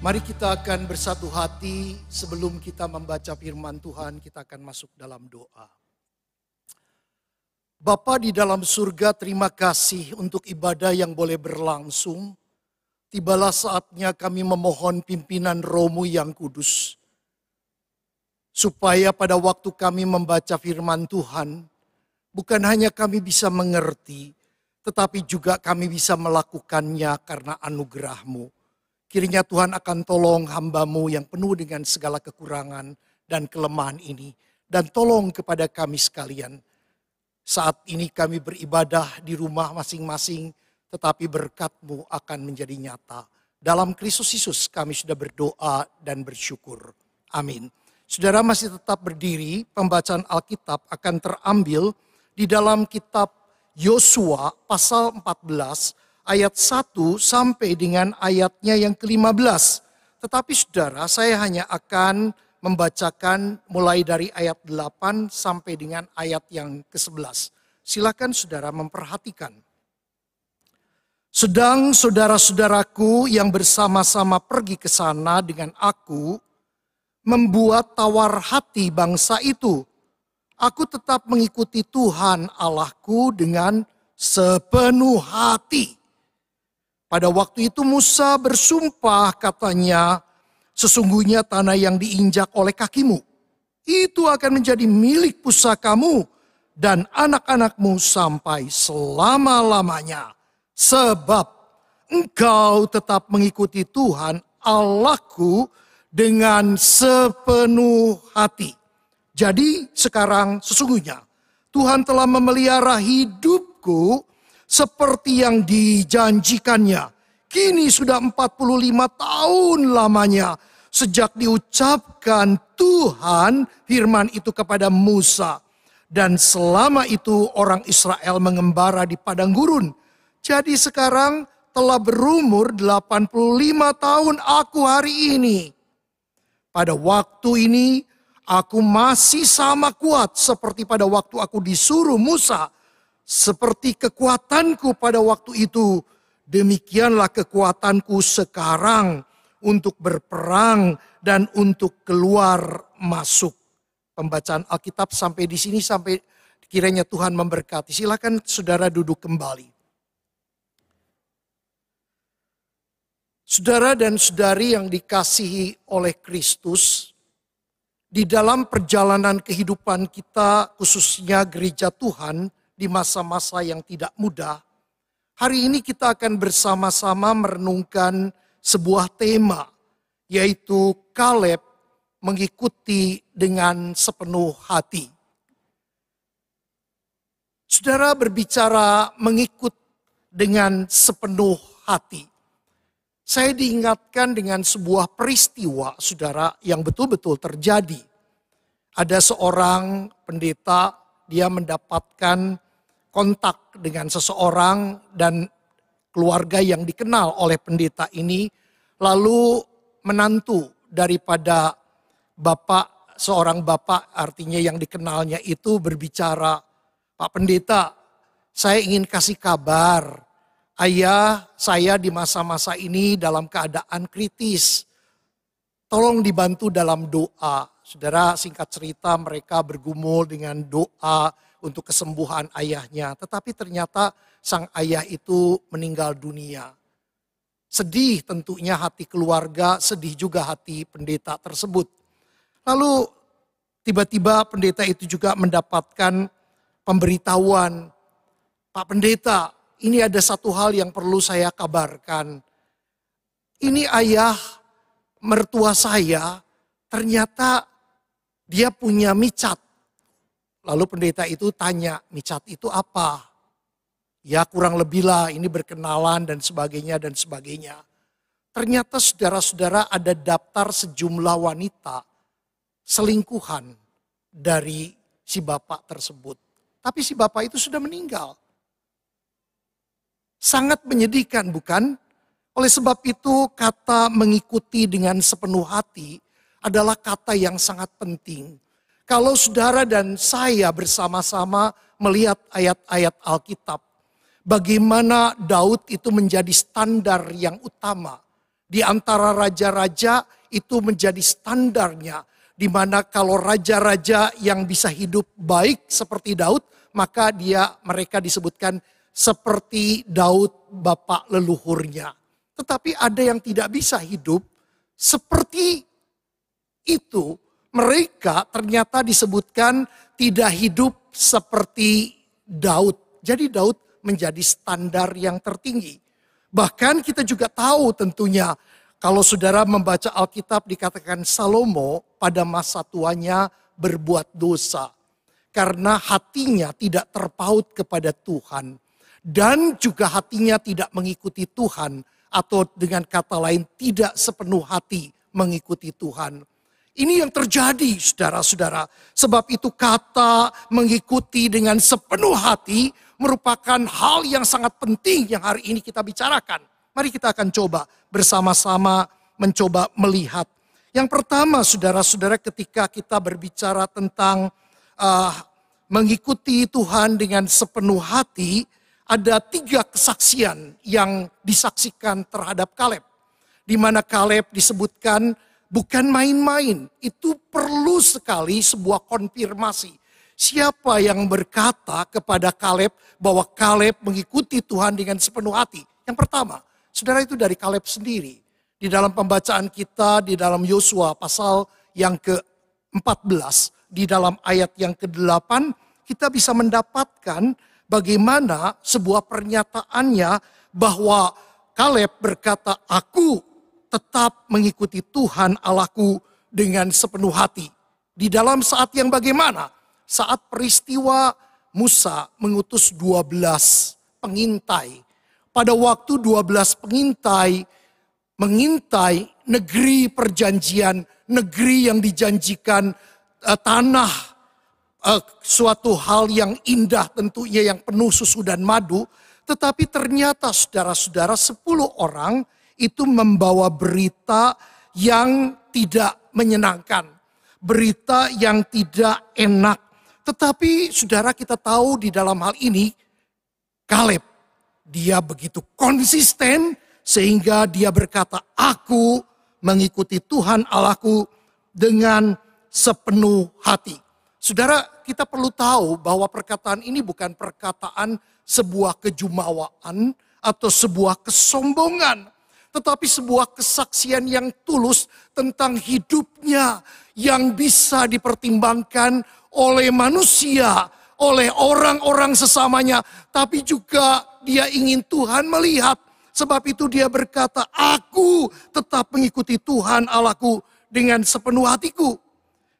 Mari kita akan bersatu hati sebelum kita membaca firman Tuhan, kita akan masuk dalam doa. Bapa di dalam surga, terima kasih untuk ibadah yang boleh berlangsung. Tibalah saatnya kami memohon pimpinan Romu yang kudus. Supaya pada waktu kami membaca firman Tuhan, bukan hanya kami bisa mengerti, tetapi juga kami bisa melakukannya karena anugerahmu. Kiranya Tuhan akan tolong hambamu yang penuh dengan segala kekurangan dan kelemahan ini. Dan tolong kepada kami sekalian. Saat ini kami beribadah di rumah masing-masing, tetapi berkatmu akan menjadi nyata. Dalam Kristus Yesus kami sudah berdoa dan bersyukur. Amin. Saudara masih tetap berdiri, pembacaan Alkitab akan terambil di dalam kitab Yosua pasal 14 ayat 1 sampai dengan ayatnya yang ke-15. Tetapi saudara, saya hanya akan membacakan mulai dari ayat 8 sampai dengan ayat yang ke-11. Silakan saudara memperhatikan. Sedang saudara-saudaraku yang bersama-sama pergi ke sana dengan aku, membuat tawar hati bangsa itu. Aku tetap mengikuti Tuhan Allahku dengan sepenuh hati. Pada waktu itu Musa bersumpah katanya, sesungguhnya tanah yang diinjak oleh kakimu, itu akan menjadi milik pusakamu dan anak-anakmu sampai selama-lamanya. Sebab engkau tetap mengikuti Tuhan Allahku dengan sepenuh hati. Jadi sekarang sesungguhnya Tuhan telah memelihara hidupku seperti yang dijanjikannya. Kini sudah 45 tahun lamanya sejak diucapkan Tuhan firman itu kepada Musa. Dan selama itu orang Israel mengembara di padang gurun. Jadi sekarang telah berumur 85 tahun aku hari ini. Pada waktu ini aku masih sama kuat seperti pada waktu aku disuruh Musa seperti kekuatanku pada waktu itu, demikianlah kekuatanku sekarang untuk berperang dan untuk keluar masuk. Pembacaan Alkitab sampai di sini sampai kiranya Tuhan memberkati. Silakan saudara duduk kembali. Saudara dan saudari yang dikasihi oleh Kristus, di dalam perjalanan kehidupan kita, khususnya gereja Tuhan, di masa-masa yang tidak mudah, hari ini kita akan bersama-sama merenungkan sebuah tema, yaitu Kaleb mengikuti dengan sepenuh hati. Saudara berbicara mengikut dengan sepenuh hati. Saya diingatkan dengan sebuah peristiwa, saudara, yang betul-betul terjadi. Ada seorang pendeta, dia mendapatkan kontak dengan seseorang dan keluarga yang dikenal oleh pendeta ini, lalu menantu daripada bapak, seorang bapak artinya yang dikenalnya itu berbicara, Pak Pendeta, saya ingin kasih kabar, ayah saya di masa-masa ini dalam keadaan kritis. Tolong dibantu dalam doa. Saudara singkat cerita mereka bergumul dengan doa untuk kesembuhan ayahnya. Tetapi ternyata sang ayah itu meninggal dunia. Sedih tentunya hati keluarga, sedih juga hati pendeta tersebut. Lalu tiba-tiba pendeta itu juga mendapatkan pemberitahuan, Pak Pendeta, ini ada satu hal yang perlu saya kabarkan. Ini ayah mertua saya, ternyata dia punya micat Lalu pendeta itu tanya, micat itu apa? Ya kurang lebih lah ini berkenalan dan sebagainya dan sebagainya. Ternyata saudara-saudara ada daftar sejumlah wanita selingkuhan dari si bapak tersebut. Tapi si bapak itu sudah meninggal. Sangat menyedihkan bukan? Oleh sebab itu kata mengikuti dengan sepenuh hati adalah kata yang sangat penting kalau saudara dan saya bersama-sama melihat ayat-ayat Alkitab, bagaimana Daud itu menjadi standar yang utama di antara raja-raja itu menjadi standarnya. Di mana kalau raja-raja yang bisa hidup baik seperti Daud, maka dia mereka disebutkan seperti Daud bapak leluhurnya. Tetapi ada yang tidak bisa hidup seperti itu. Mereka ternyata disebutkan tidak hidup seperti Daud. Jadi Daud menjadi standar yang tertinggi. Bahkan kita juga tahu tentunya kalau saudara membaca Alkitab dikatakan Salomo pada masa tuanya berbuat dosa. Karena hatinya tidak terpaut kepada Tuhan. Dan juga hatinya tidak mengikuti Tuhan. Atau dengan kata lain tidak sepenuh hati mengikuti Tuhan. Ini yang terjadi saudara-saudara. Sebab itu kata mengikuti dengan sepenuh hati merupakan hal yang sangat penting yang hari ini kita bicarakan. Mari kita akan coba bersama-sama mencoba melihat. Yang pertama saudara-saudara ketika kita berbicara tentang uh, mengikuti Tuhan dengan sepenuh hati, ada tiga kesaksian yang disaksikan terhadap Kaleb. Di mana Kaleb disebutkan bukan main-main. Itu perlu sekali sebuah konfirmasi. Siapa yang berkata kepada Kaleb bahwa Kaleb mengikuti Tuhan dengan sepenuh hati? Yang pertama, saudara itu dari Kaleb sendiri. Di dalam pembacaan kita di dalam Yosua pasal yang ke-14, di dalam ayat yang ke-8, kita bisa mendapatkan bagaimana sebuah pernyataannya bahwa Kaleb berkata, aku tetap mengikuti Tuhan Allahku dengan sepenuh hati. Di dalam saat yang bagaimana? Saat peristiwa Musa mengutus 12 pengintai. Pada waktu 12 pengintai mengintai negeri perjanjian, negeri yang dijanjikan uh, tanah uh, suatu hal yang indah tentunya yang penuh susu dan madu. Tetapi ternyata saudara-saudara 10 orang itu membawa berita yang tidak menyenangkan, berita yang tidak enak. Tetapi saudara kita tahu di dalam hal ini, Kaleb, dia begitu konsisten sehingga dia berkata, aku mengikuti Tuhan Allahku dengan sepenuh hati. Saudara, kita perlu tahu bahwa perkataan ini bukan perkataan sebuah kejumawaan atau sebuah kesombongan tetapi sebuah kesaksian yang tulus tentang hidupnya yang bisa dipertimbangkan oleh manusia, oleh orang-orang sesamanya, tapi juga dia ingin Tuhan melihat. Sebab itu dia berkata, aku tetap mengikuti Tuhan Allahku dengan sepenuh hatiku.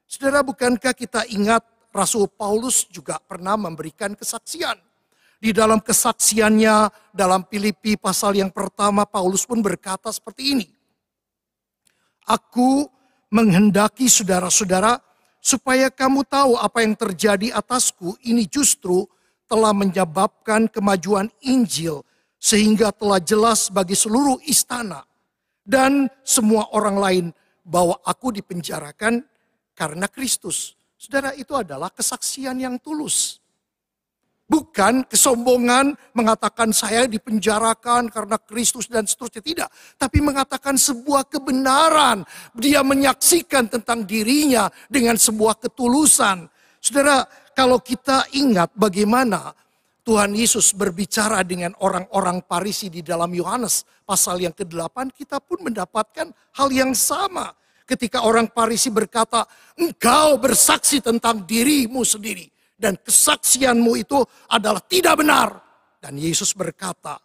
Saudara, bukankah kita ingat Rasul Paulus juga pernah memberikan kesaksian di dalam kesaksiannya dalam Filipi pasal yang pertama Paulus pun berkata seperti ini. Aku menghendaki saudara-saudara supaya kamu tahu apa yang terjadi atasku ini justru telah menyebabkan kemajuan Injil sehingga telah jelas bagi seluruh istana dan semua orang lain bahwa aku dipenjarakan karena Kristus. Saudara itu adalah kesaksian yang tulus. Bukan kesombongan mengatakan saya dipenjarakan karena Kristus dan seterusnya. Tidak. Tapi mengatakan sebuah kebenaran. Dia menyaksikan tentang dirinya dengan sebuah ketulusan. Saudara, kalau kita ingat bagaimana Tuhan Yesus berbicara dengan orang-orang Parisi di dalam Yohanes pasal yang ke-8, kita pun mendapatkan hal yang sama. Ketika orang Parisi berkata, engkau bersaksi tentang dirimu sendiri dan kesaksianmu itu adalah tidak benar. Dan Yesus berkata,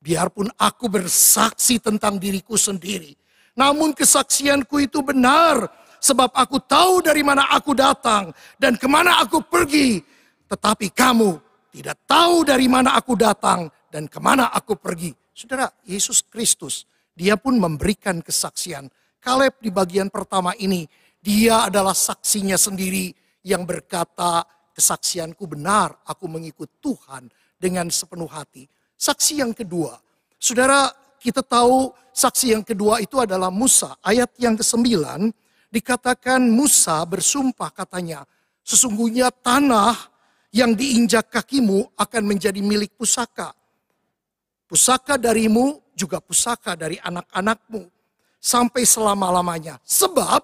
biarpun aku bersaksi tentang diriku sendiri, namun kesaksianku itu benar, sebab aku tahu dari mana aku datang dan ke mana aku pergi. Tetapi kamu tidak tahu dari mana aku datang dan ke mana aku pergi. Saudara, Yesus Kristus, dia pun memberikan kesaksian. Kaleb di bagian pertama ini, dia adalah saksinya sendiri yang berkata, kesaksianku benar, aku mengikut Tuhan dengan sepenuh hati. Saksi yang kedua, saudara kita tahu saksi yang kedua itu adalah Musa. Ayat yang ke-9 dikatakan Musa bersumpah katanya, sesungguhnya tanah yang diinjak kakimu akan menjadi milik pusaka. Pusaka darimu juga pusaka dari anak-anakmu. sampai selama-lamanya. Sebab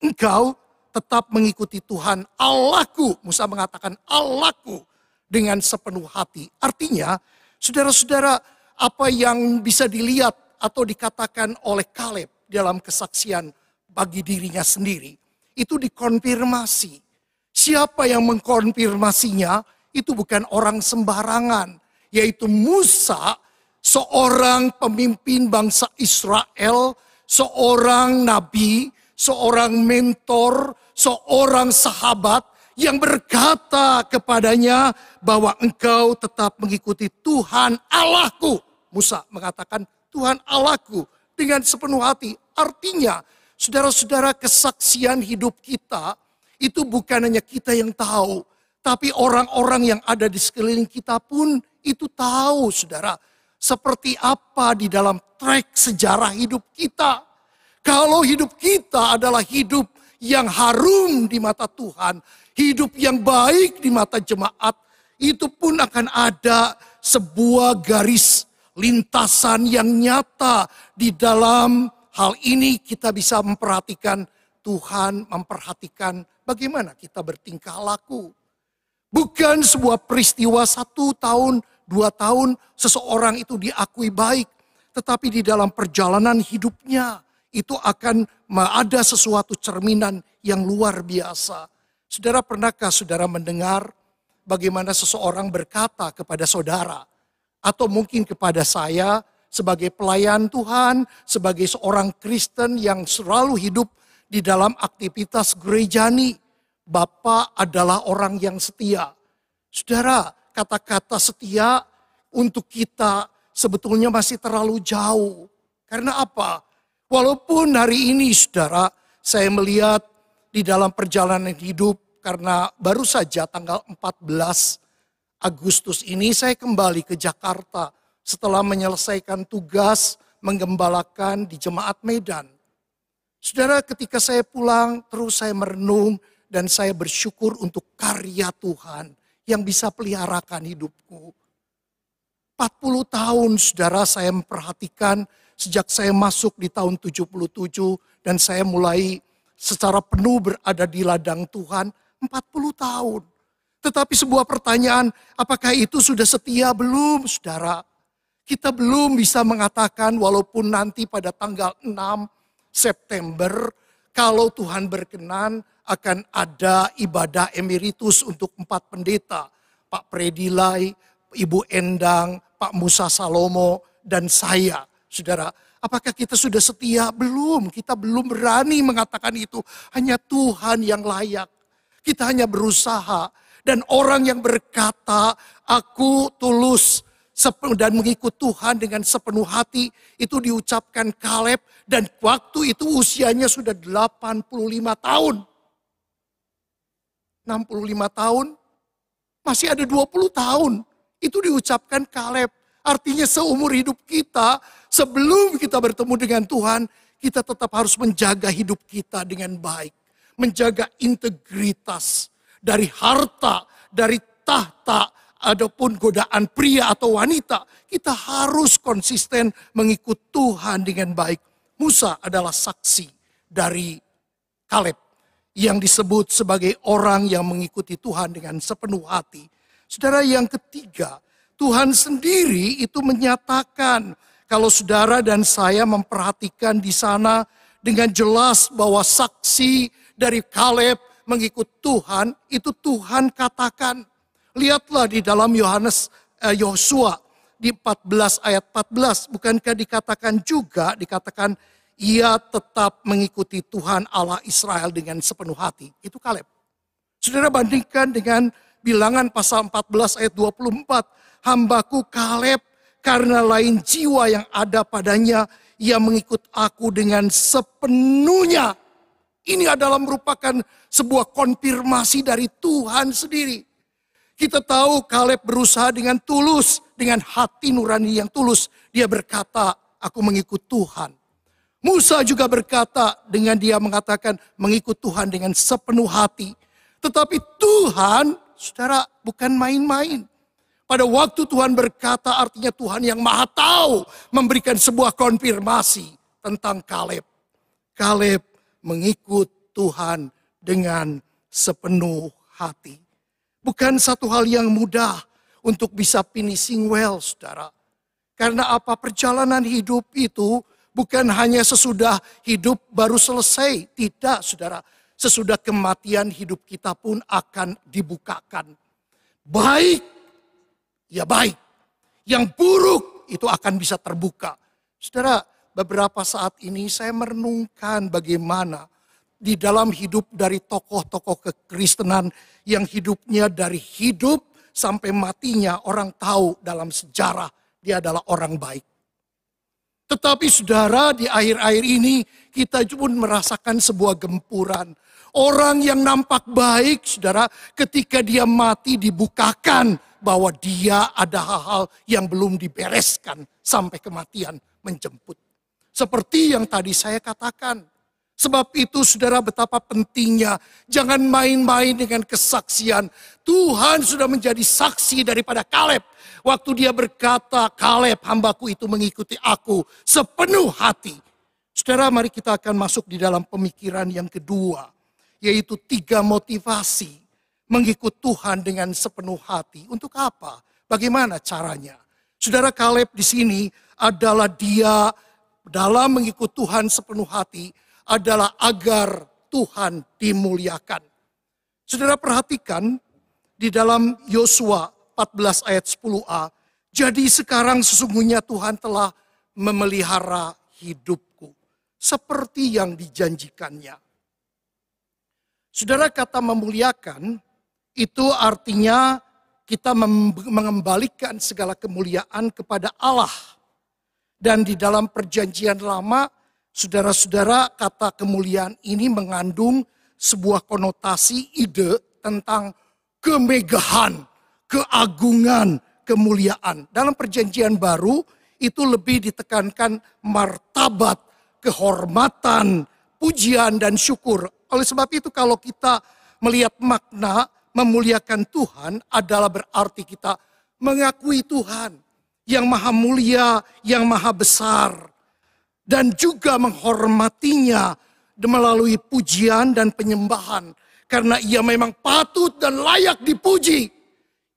engkau tetap mengikuti Tuhan Allahku. Musa mengatakan Allahku dengan sepenuh hati. Artinya, saudara-saudara, apa yang bisa dilihat atau dikatakan oleh Kaleb dalam kesaksian bagi dirinya sendiri, itu dikonfirmasi. Siapa yang mengkonfirmasinya itu bukan orang sembarangan, yaitu Musa, seorang pemimpin bangsa Israel, seorang nabi, seorang mentor, seorang sahabat yang berkata kepadanya bahwa engkau tetap mengikuti Tuhan Allahku. Musa mengatakan Tuhan Allahku dengan sepenuh hati. Artinya saudara-saudara kesaksian hidup kita itu bukan hanya kita yang tahu. Tapi orang-orang yang ada di sekeliling kita pun itu tahu saudara. Seperti apa di dalam trek sejarah hidup kita. Kalau hidup kita adalah hidup yang harum di mata Tuhan, hidup yang baik di mata jemaat, itu pun akan ada sebuah garis lintasan yang nyata di dalam hal ini kita bisa memperhatikan Tuhan memperhatikan bagaimana kita bertingkah laku. Bukan sebuah peristiwa satu tahun, dua tahun seseorang itu diakui baik. Tetapi di dalam perjalanan hidupnya itu akan ada sesuatu cerminan yang luar biasa. Saudara pernahkah saudara mendengar bagaimana seseorang berkata kepada saudara atau mungkin kepada saya sebagai pelayan Tuhan, sebagai seorang Kristen yang selalu hidup di dalam aktivitas gerejani, Bapak adalah orang yang setia. Saudara, kata-kata setia untuk kita sebetulnya masih terlalu jauh. Karena apa? Walaupun hari ini saudara, saya melihat di dalam perjalanan hidup karena baru saja tanggal 14 Agustus ini saya kembali ke Jakarta setelah menyelesaikan tugas menggembalakan di Jemaat Medan. Saudara ketika saya pulang terus saya merenung dan saya bersyukur untuk karya Tuhan yang bisa peliharakan hidupku. 40 tahun saudara saya memperhatikan sejak saya masuk di tahun 77 dan saya mulai secara penuh berada di ladang Tuhan 40 tahun. Tetapi sebuah pertanyaan, apakah itu sudah setia belum saudara? Kita belum bisa mengatakan walaupun nanti pada tanggal 6 September kalau Tuhan berkenan akan ada ibadah emeritus untuk empat pendeta. Pak Predilai, Ibu Endang, Pak Musa Salomo, dan saya. Saudara, apakah kita sudah setia? Belum, kita belum berani mengatakan itu. Hanya Tuhan yang layak. Kita hanya berusaha. Dan orang yang berkata, aku tulus dan mengikut Tuhan dengan sepenuh hati, itu diucapkan Kaleb. Dan waktu itu usianya sudah 85 tahun. 65 tahun, masih ada 20 tahun. Itu diucapkan Kaleb. Artinya seumur hidup kita, sebelum kita bertemu dengan Tuhan, kita tetap harus menjaga hidup kita dengan baik. Menjaga integritas dari harta, dari tahta, adapun godaan pria atau wanita. Kita harus konsisten mengikut Tuhan dengan baik. Musa adalah saksi dari Kaleb yang disebut sebagai orang yang mengikuti Tuhan dengan sepenuh hati. Saudara yang ketiga, Tuhan sendiri itu menyatakan kalau saudara dan saya memperhatikan di sana dengan jelas bahwa saksi dari Kaleb mengikut Tuhan itu Tuhan katakan. Lihatlah di dalam Yohanes eh, Yosua di 14 ayat 14 bukankah dikatakan juga dikatakan ia tetap mengikuti Tuhan Allah Israel dengan sepenuh hati. Itu Kaleb. Saudara bandingkan dengan bilangan pasal 14 ayat 24 hambaku Kaleb karena lain jiwa yang ada padanya ia mengikut aku dengan sepenuhnya. Ini adalah merupakan sebuah konfirmasi dari Tuhan sendiri. Kita tahu Kaleb berusaha dengan tulus, dengan hati nurani yang tulus. Dia berkata, aku mengikut Tuhan. Musa juga berkata dengan dia mengatakan mengikut Tuhan dengan sepenuh hati. Tetapi Tuhan, saudara, bukan main-main. Pada waktu Tuhan berkata artinya Tuhan yang maha tahu memberikan sebuah konfirmasi tentang Kaleb. Kaleb mengikut Tuhan dengan sepenuh hati. Bukan satu hal yang mudah untuk bisa finishing well, saudara. Karena apa perjalanan hidup itu bukan hanya sesudah hidup baru selesai. Tidak, saudara. Sesudah kematian hidup kita pun akan dibukakan. Baik, ya baik. Yang buruk itu akan bisa terbuka. Saudara, beberapa saat ini saya merenungkan bagaimana di dalam hidup dari tokoh-tokoh kekristenan yang hidupnya dari hidup sampai matinya orang tahu dalam sejarah dia adalah orang baik. Tetapi saudara di akhir-akhir ini kita pun merasakan sebuah gempuran. Orang yang nampak baik saudara ketika dia mati dibukakan bahwa dia ada hal-hal yang belum dibereskan sampai kematian menjemput. Seperti yang tadi saya katakan. Sebab itu saudara betapa pentingnya jangan main-main dengan kesaksian. Tuhan sudah menjadi saksi daripada Kaleb Waktu dia berkata, Kaleb hambaku itu mengikuti aku sepenuh hati. Saudara mari kita akan masuk di dalam pemikiran yang kedua. Yaitu tiga motivasi mengikut Tuhan dengan sepenuh hati. Untuk apa? Bagaimana caranya? Saudara Kaleb di sini adalah dia dalam mengikut Tuhan sepenuh hati adalah agar Tuhan dimuliakan. Saudara perhatikan di dalam Yosua 14 ayat 10a. Jadi sekarang sesungguhnya Tuhan telah memelihara hidupku. Seperti yang dijanjikannya. Saudara kata memuliakan itu artinya kita mengembalikan segala kemuliaan kepada Allah. Dan di dalam perjanjian lama, saudara-saudara kata kemuliaan ini mengandung sebuah konotasi ide tentang kemegahan, keagungan, kemuliaan. Dalam perjanjian baru itu lebih ditekankan martabat, kehormatan, pujian dan syukur. Oleh sebab itu kalau kita melihat makna memuliakan Tuhan adalah berarti kita mengakui Tuhan yang maha mulia, yang maha besar. Dan juga menghormatinya melalui pujian dan penyembahan. Karena ia memang patut dan layak dipuji.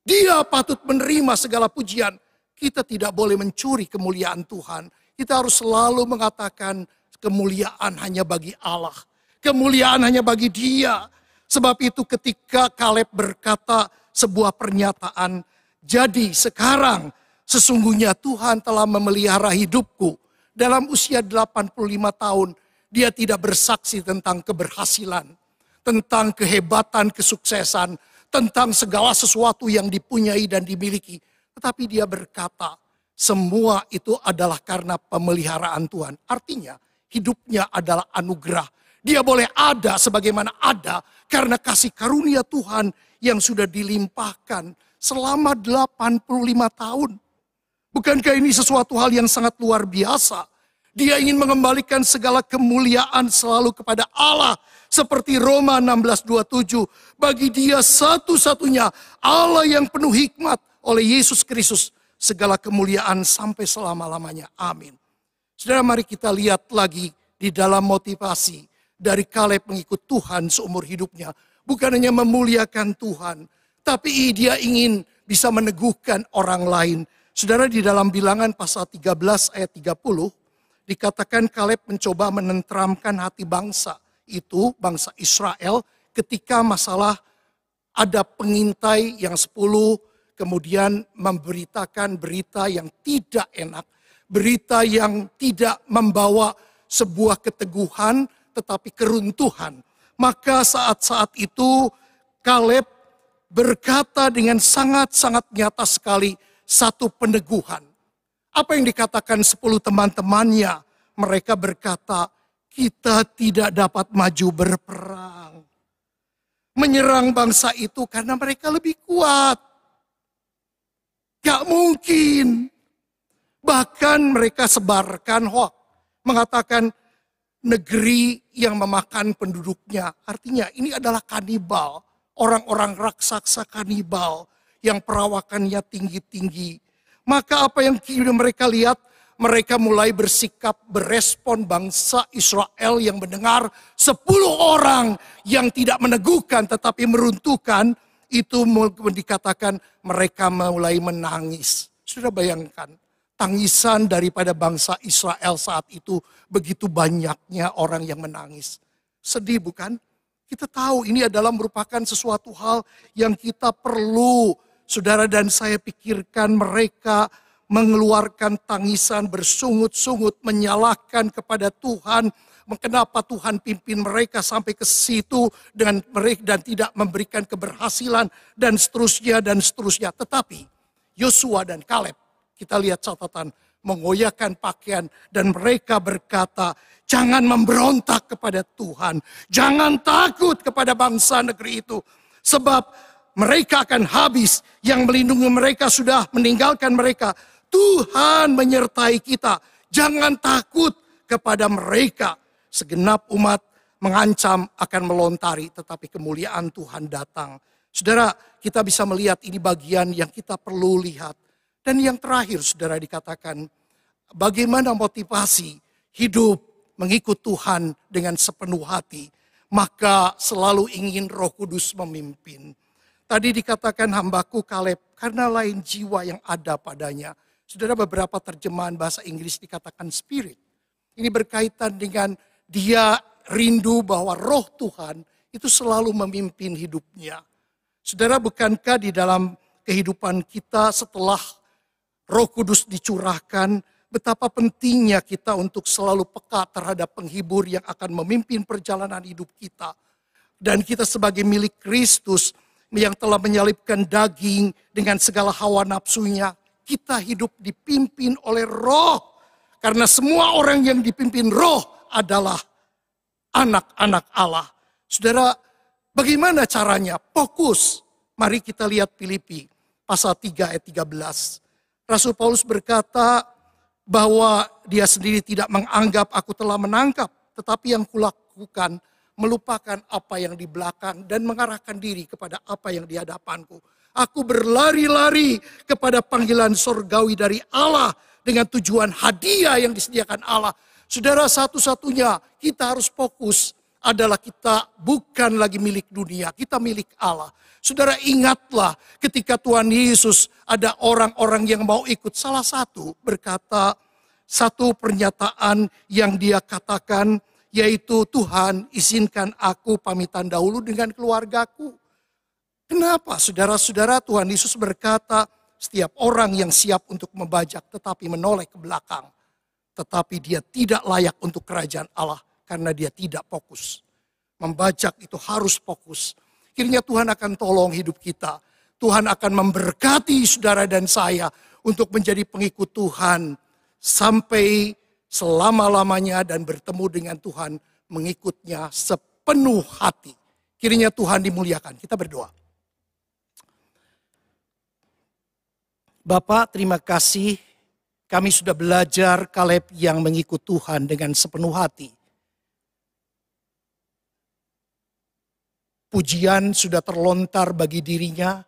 Dia patut menerima segala pujian. Kita tidak boleh mencuri kemuliaan Tuhan. Kita harus selalu mengatakan kemuliaan hanya bagi Allah. Kemuliaan hanya bagi dia. Sebab itu ketika Kaleb berkata sebuah pernyataan, jadi sekarang sesungguhnya Tuhan telah memelihara hidupku. Dalam usia 85 tahun, dia tidak bersaksi tentang keberhasilan, tentang kehebatan, kesuksesan, tentang segala sesuatu yang dipunyai dan dimiliki. Tetapi dia berkata, semua itu adalah karena pemeliharaan Tuhan. Artinya hidupnya adalah anugerah. Dia boleh ada sebagaimana ada karena kasih karunia Tuhan yang sudah dilimpahkan selama 85 tahun. Bukankah ini sesuatu hal yang sangat luar biasa? Dia ingin mengembalikan segala kemuliaan selalu kepada Allah. Seperti Roma 16.27. Bagi dia satu-satunya Allah yang penuh hikmat oleh Yesus Kristus. Segala kemuliaan sampai selama-lamanya. Amin. Saudara mari kita lihat lagi di dalam motivasi dari Kaleb mengikut Tuhan seumur hidupnya. Bukan hanya memuliakan Tuhan. Tapi dia ingin bisa meneguhkan orang lain. Saudara di dalam bilangan pasal 13 ayat 30 dikatakan Kaleb mencoba menenteramkan hati bangsa itu, bangsa Israel, ketika masalah ada pengintai yang sepuluh, kemudian memberitakan berita yang tidak enak, berita yang tidak membawa sebuah keteguhan, tetapi keruntuhan. Maka saat-saat itu Kaleb berkata dengan sangat-sangat nyata sekali satu peneguhan. Apa yang dikatakan sepuluh teman-temannya? Mereka berkata, kita tidak dapat maju berperang. Menyerang bangsa itu karena mereka lebih kuat. Gak mungkin. Bahkan mereka sebarkan hoax. Mengatakan negeri yang memakan penduduknya. Artinya ini adalah kanibal. Orang-orang raksasa kanibal yang perawakannya tinggi-tinggi maka apa yang mereka lihat, mereka mulai bersikap berespon bangsa Israel yang mendengar sepuluh orang yang tidak meneguhkan tetapi meruntuhkan itu dikatakan mereka mulai menangis. Sudah bayangkan tangisan daripada bangsa Israel saat itu begitu banyaknya orang yang menangis. Sedih bukan? Kita tahu ini adalah merupakan sesuatu hal yang kita perlu saudara dan saya pikirkan mereka mengeluarkan tangisan bersungut-sungut menyalahkan kepada Tuhan kenapa Tuhan pimpin mereka sampai ke situ dengan mereka dan tidak memberikan keberhasilan dan seterusnya dan seterusnya tetapi Yosua dan Kaleb kita lihat catatan mengoyakkan pakaian dan mereka berkata jangan memberontak kepada Tuhan jangan takut kepada bangsa negeri itu sebab mereka akan habis yang melindungi mereka sudah meninggalkan mereka Tuhan menyertai kita. Jangan takut kepada mereka. Segenap umat mengancam akan melontari, tetapi kemuliaan Tuhan datang. Saudara, kita bisa melihat ini bagian yang kita perlu lihat. Dan yang terakhir, saudara dikatakan, bagaimana motivasi hidup mengikut Tuhan dengan sepenuh hati, maka selalu ingin Roh Kudus memimpin. Tadi dikatakan hambaku Kaleb, karena lain jiwa yang ada padanya Saudara beberapa terjemahan bahasa Inggris dikatakan spirit. Ini berkaitan dengan dia rindu bahwa roh Tuhan itu selalu memimpin hidupnya. Saudara bukankah di dalam kehidupan kita setelah roh kudus dicurahkan, betapa pentingnya kita untuk selalu peka terhadap penghibur yang akan memimpin perjalanan hidup kita. Dan kita sebagai milik Kristus yang telah menyalipkan daging dengan segala hawa nafsunya, kita hidup dipimpin oleh roh. Karena semua orang yang dipimpin roh adalah anak-anak Allah. Saudara, bagaimana caranya? Fokus. Mari kita lihat Filipi pasal 3 ayat 13. Rasul Paulus berkata bahwa dia sendiri tidak menganggap aku telah menangkap. Tetapi yang kulakukan melupakan apa yang di belakang dan mengarahkan diri kepada apa yang di hadapanku Aku berlari-lari kepada panggilan sorgawi dari Allah dengan tujuan hadiah yang disediakan Allah. Saudara satu-satunya kita harus fokus adalah kita bukan lagi milik dunia, kita milik Allah. Saudara ingatlah ketika Tuhan Yesus ada orang-orang yang mau ikut salah satu berkata satu pernyataan yang dia katakan yaitu Tuhan izinkan aku pamitan dahulu dengan keluargaku. Kenapa saudara-saudara Tuhan Yesus berkata, setiap orang yang siap untuk membajak tetapi menoleh ke belakang. Tetapi dia tidak layak untuk kerajaan Allah karena dia tidak fokus. Membajak itu harus fokus. Kiranya Tuhan akan tolong hidup kita. Tuhan akan memberkati saudara dan saya untuk menjadi pengikut Tuhan sampai selama-lamanya dan bertemu dengan Tuhan mengikutnya sepenuh hati. Kiranya Tuhan dimuliakan. Kita berdoa. Bapak terima kasih kami sudah belajar Kaleb yang mengikut Tuhan dengan sepenuh hati. Pujian sudah terlontar bagi dirinya.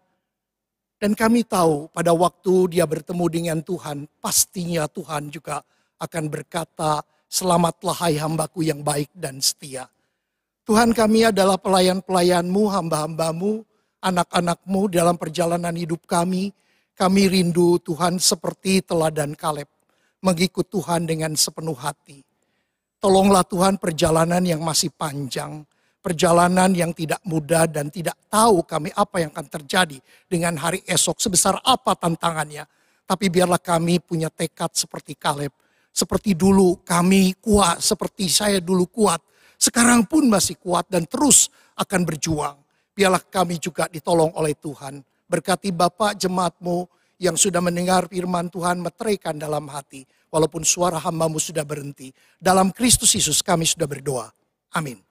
Dan kami tahu pada waktu dia bertemu dengan Tuhan, pastinya Tuhan juga akan berkata, Selamatlah hai hambaku yang baik dan setia. Tuhan kami adalah pelayan-pelayanmu, hamba-hambamu, anak-anakmu dalam perjalanan hidup kami kami rindu Tuhan seperti teladan Kaleb, mengikut Tuhan dengan sepenuh hati. Tolonglah Tuhan perjalanan yang masih panjang, perjalanan yang tidak mudah dan tidak tahu kami apa yang akan terjadi dengan hari esok, sebesar apa tantangannya. Tapi biarlah kami punya tekad seperti Kaleb, seperti dulu kami kuat, seperti saya dulu kuat, sekarang pun masih kuat dan terus akan berjuang. Biarlah kami juga ditolong oleh Tuhan. Berkati Bapak jemaatmu yang sudah mendengar firman Tuhan meteraikan dalam hati. Walaupun suara hambamu sudah berhenti. Dalam Kristus Yesus kami sudah berdoa. Amin.